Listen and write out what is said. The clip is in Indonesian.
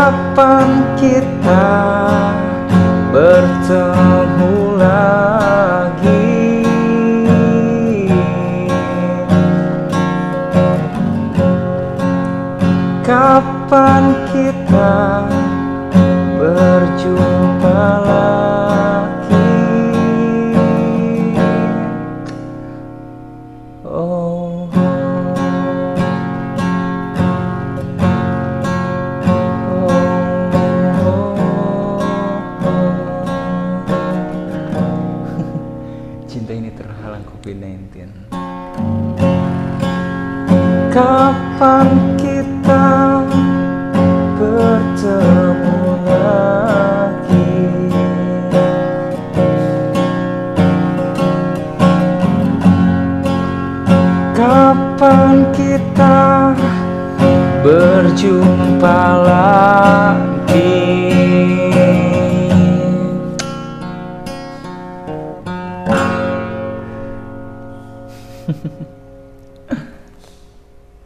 Kapan kita bertemu lagi. Kapan kita berjumpa lagi Cinta ini terhalang COVID-19 Kapan kita bertemu lagi? Kapan kita berjumpa lagi フフフ。